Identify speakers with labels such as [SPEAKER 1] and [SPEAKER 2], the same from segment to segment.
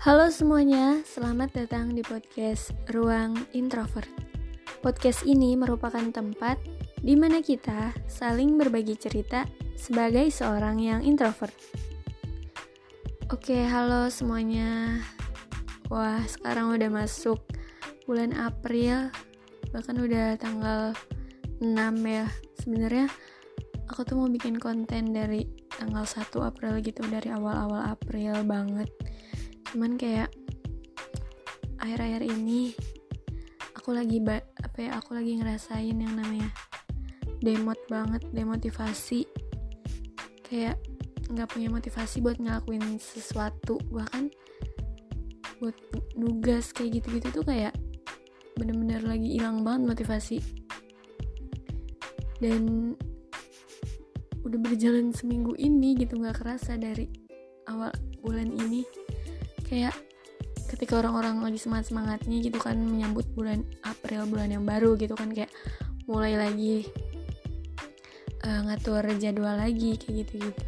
[SPEAKER 1] Halo semuanya, selamat datang di podcast Ruang Introvert. Podcast ini merupakan tempat di mana kita saling berbagi cerita sebagai seorang yang introvert. Oke, halo semuanya. Wah, sekarang udah masuk bulan April, bahkan udah tanggal 6 ya. Sebenarnya aku tuh mau bikin konten dari tanggal 1 April gitu, dari awal-awal April banget cuman kayak akhir-akhir ini aku lagi apa ya aku lagi ngerasain yang namanya demot banget demotivasi. Kayak nggak punya motivasi buat ngelakuin sesuatu bahkan buat nugas kayak gitu-gitu tuh kayak bener-bener lagi hilang banget motivasi. Dan udah berjalan seminggu ini gitu nggak kerasa dari awal bulan ini kayak ketika orang-orang lagi semangat semangatnya gitu kan menyambut bulan April bulan yang baru gitu kan kayak mulai lagi uh, ngatur jadwal lagi kayak gitu gitu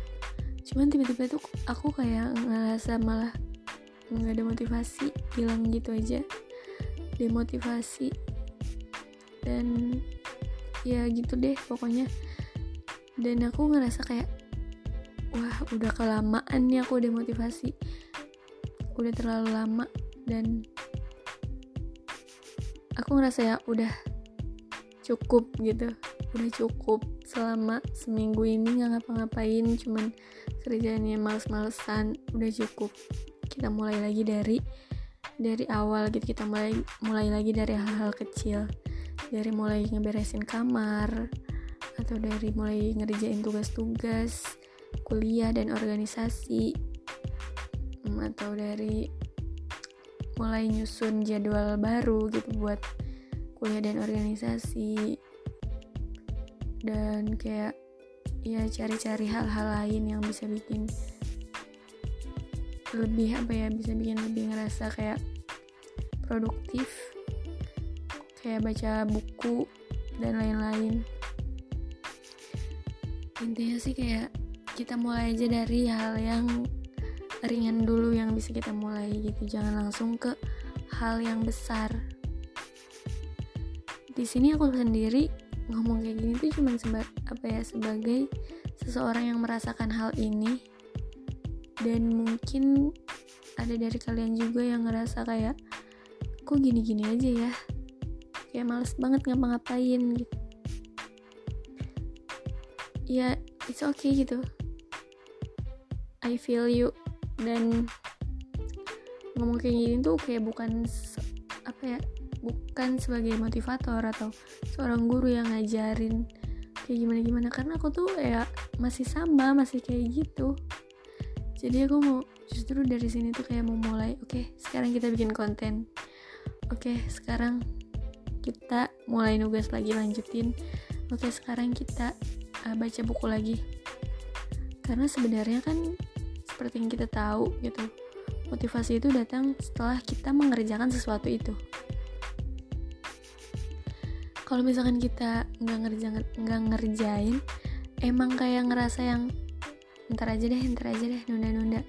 [SPEAKER 1] cuman tiba-tiba tuh aku kayak ngerasa malah nggak ada motivasi hilang gitu aja. Demotivasi. Dan ya gitu deh pokoknya. Dan aku ngerasa kayak wah udah kelamaan nih aku demotivasi udah terlalu lama dan aku ngerasa ya udah cukup gitu. Udah cukup selama seminggu ini nggak ngapa-ngapain cuman kerjaannya males-malesan udah cukup. Kita mulai lagi dari dari awal gitu kita mulai mulai lagi dari hal-hal kecil. Dari mulai ngeberesin kamar atau dari mulai ngerjain tugas-tugas kuliah dan organisasi atau dari mulai nyusun jadwal baru gitu buat kuliah dan organisasi. Dan kayak ya cari-cari hal-hal lain yang bisa bikin lebih apa ya bisa bikin lebih ngerasa kayak produktif kayak baca buku dan lain-lain. Intinya sih kayak kita mulai aja dari hal yang ringan dulu yang bisa kita mulai gitu. Jangan langsung ke hal yang besar. Di sini aku sendiri ngomong kayak gini tuh cuma seba apa ya sebagai seseorang yang merasakan hal ini. Dan mungkin ada dari kalian juga yang ngerasa kayak kok gini-gini aja ya? Kayak males banget ngapa-ngapain gitu. Ya it's okay gitu. I feel you dan ngomong kayak gini tuh kayak bukan apa ya bukan sebagai motivator atau seorang guru yang ngajarin kayak gimana gimana karena aku tuh ya masih sama masih kayak gitu. Jadi aku mau justru dari sini tuh kayak mau mulai oke okay, sekarang kita bikin konten. Oke okay, sekarang kita mulai nugas lagi lanjutin. Oke okay, sekarang kita uh, baca buku lagi. Karena sebenarnya kan seperti yang kita tahu gitu. Motivasi itu datang setelah kita mengerjakan sesuatu itu. Kalau misalkan kita nggak ngerjain nggak ngerjain emang kayak ngerasa yang ntar aja deh ntar aja deh nunda-nunda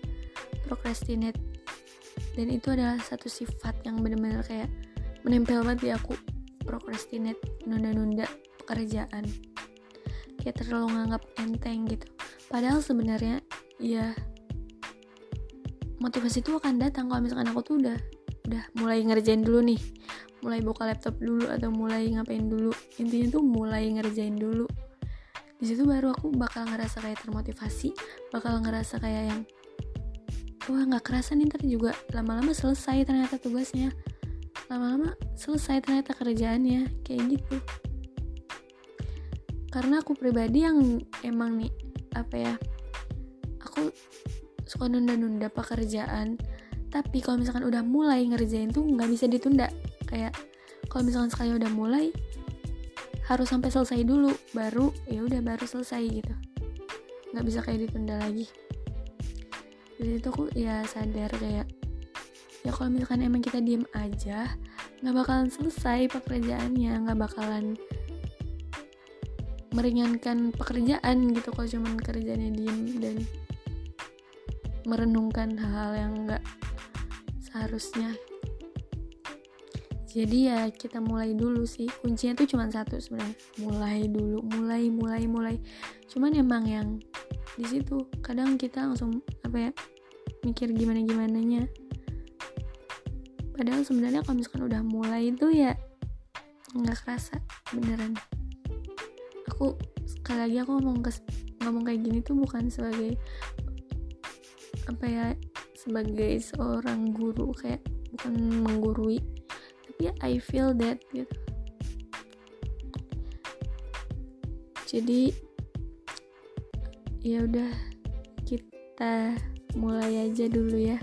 [SPEAKER 1] procrastinate. Dan itu adalah satu sifat yang bener-bener kayak menempel banget di aku. Procrastinate nunda-nunda pekerjaan. Kayak terlalu nganggap enteng gitu. Padahal sebenarnya ya motivasi itu akan datang. Kalau misalkan aku tuh udah udah mulai ngerjain dulu nih mulai buka laptop dulu atau mulai ngapain dulu intinya tuh mulai ngerjain dulu. Di situ baru aku bakal ngerasa kayak termotivasi bakal ngerasa kayak yang wah nggak kerasa nih ntar juga lama-lama selesai ternyata tugasnya. Lama-lama selesai ternyata kerjaannya kayak gitu. Karena aku pribadi yang emang nih apa ya aku suka nunda-nunda pekerjaan tapi kalau misalkan udah mulai ngerjain tuh nggak bisa ditunda. Kayak kalau misalkan sekali udah mulai harus sampai selesai dulu baru ya udah baru selesai gitu. Nggak bisa kayak ditunda lagi. Jadi itu aku ya sadar kayak ya kalau misalkan emang kita diem aja nggak bakalan selesai pekerjaannya nggak bakalan meringankan pekerjaan gitu kalau cuman kerjanya diem dan merenungkan hal-hal yang nggak seharusnya. Jadi ya kita mulai dulu sih. Kuncinya tuh cuma satu sebenarnya. Mulai dulu mulai mulai mulai. Cuman emang yang di situ kadang kita langsung apa ya mikir gimana gimana nya padahal sebenarnya kalau misalkan udah mulai itu ya nggak kerasa beneran. Aku sekali lagi aku ngomong ke ngomong kayak gini tuh bukan sebagai apa ya sebagai seorang guru kayak bukan menggurui tapi ya I feel that gitu. Jadi ya udah kita mulai aja dulu ya.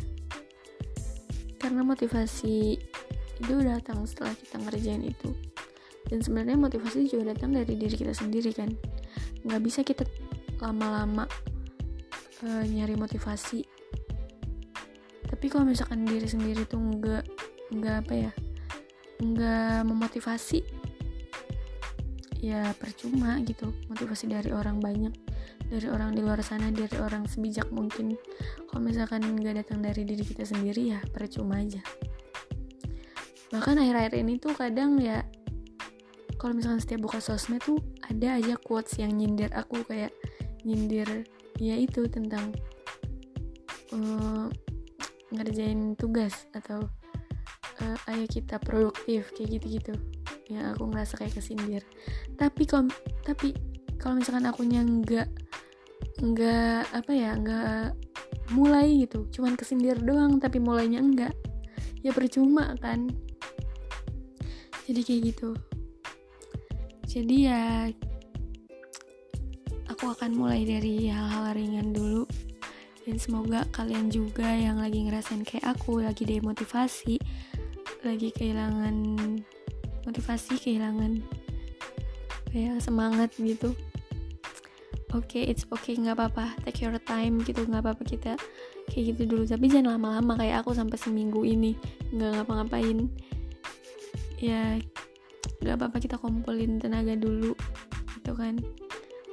[SPEAKER 1] Karena motivasi itu datang setelah kita ngerjain itu. Dan sebenarnya motivasi juga datang dari diri kita sendiri kan. Nggak bisa kita lama-lama uh, nyari motivasi. Tapi kalau misalkan diri sendiri tuh nggak nggak apa ya nggak memotivasi ya percuma gitu. Motivasi dari orang banyak dari orang di luar sana dari orang sebijak mungkin. Kalau misalkan nggak datang dari diri kita sendiri ya percuma aja. Bahkan akhir-akhir ini tuh kadang ya kalau misalkan setiap buka sosmed tuh ada aja quotes yang nyindir aku kayak nyindir ya itu tentang uh, ngerjain tugas atau uh, ayo kita produktif kayak gitu-gitu. Ya aku ngerasa kayak kesindir. Tapi kom tapi kalau misalkan aku nggak nggak apa ya nggak mulai gitu cuman kesindir doang tapi mulainya enggak ya percuma kan. Jadi kayak gitu. Jadi ya aku akan mulai dari hal-hal ringan dulu. Dan semoga kalian juga yang lagi ngerasain kayak aku lagi demotivasi lagi kehilangan motivasi kehilangan kayak semangat gitu. Oke okay, it's okay nggak apa-apa. Take your time gitu nggak apa-apa kita kayak gitu dulu. Tapi jangan lama-lama kayak aku sampai seminggu ini. Nggak ngapa-ngapain. Ya nggak apa-apa kita kumpulin tenaga dulu gitu kan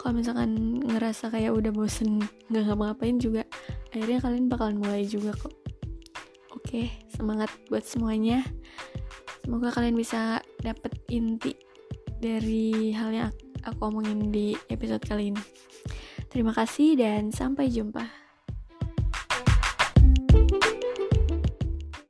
[SPEAKER 1] kalau misalkan ngerasa kayak udah bosen nggak ngapa-ngapain juga akhirnya kalian bakalan mulai juga kok. Oke semangat buat semuanya. Semoga kalian bisa dapet inti dari hal yang aku omongin di episode kali ini. Terima kasih dan sampai jumpa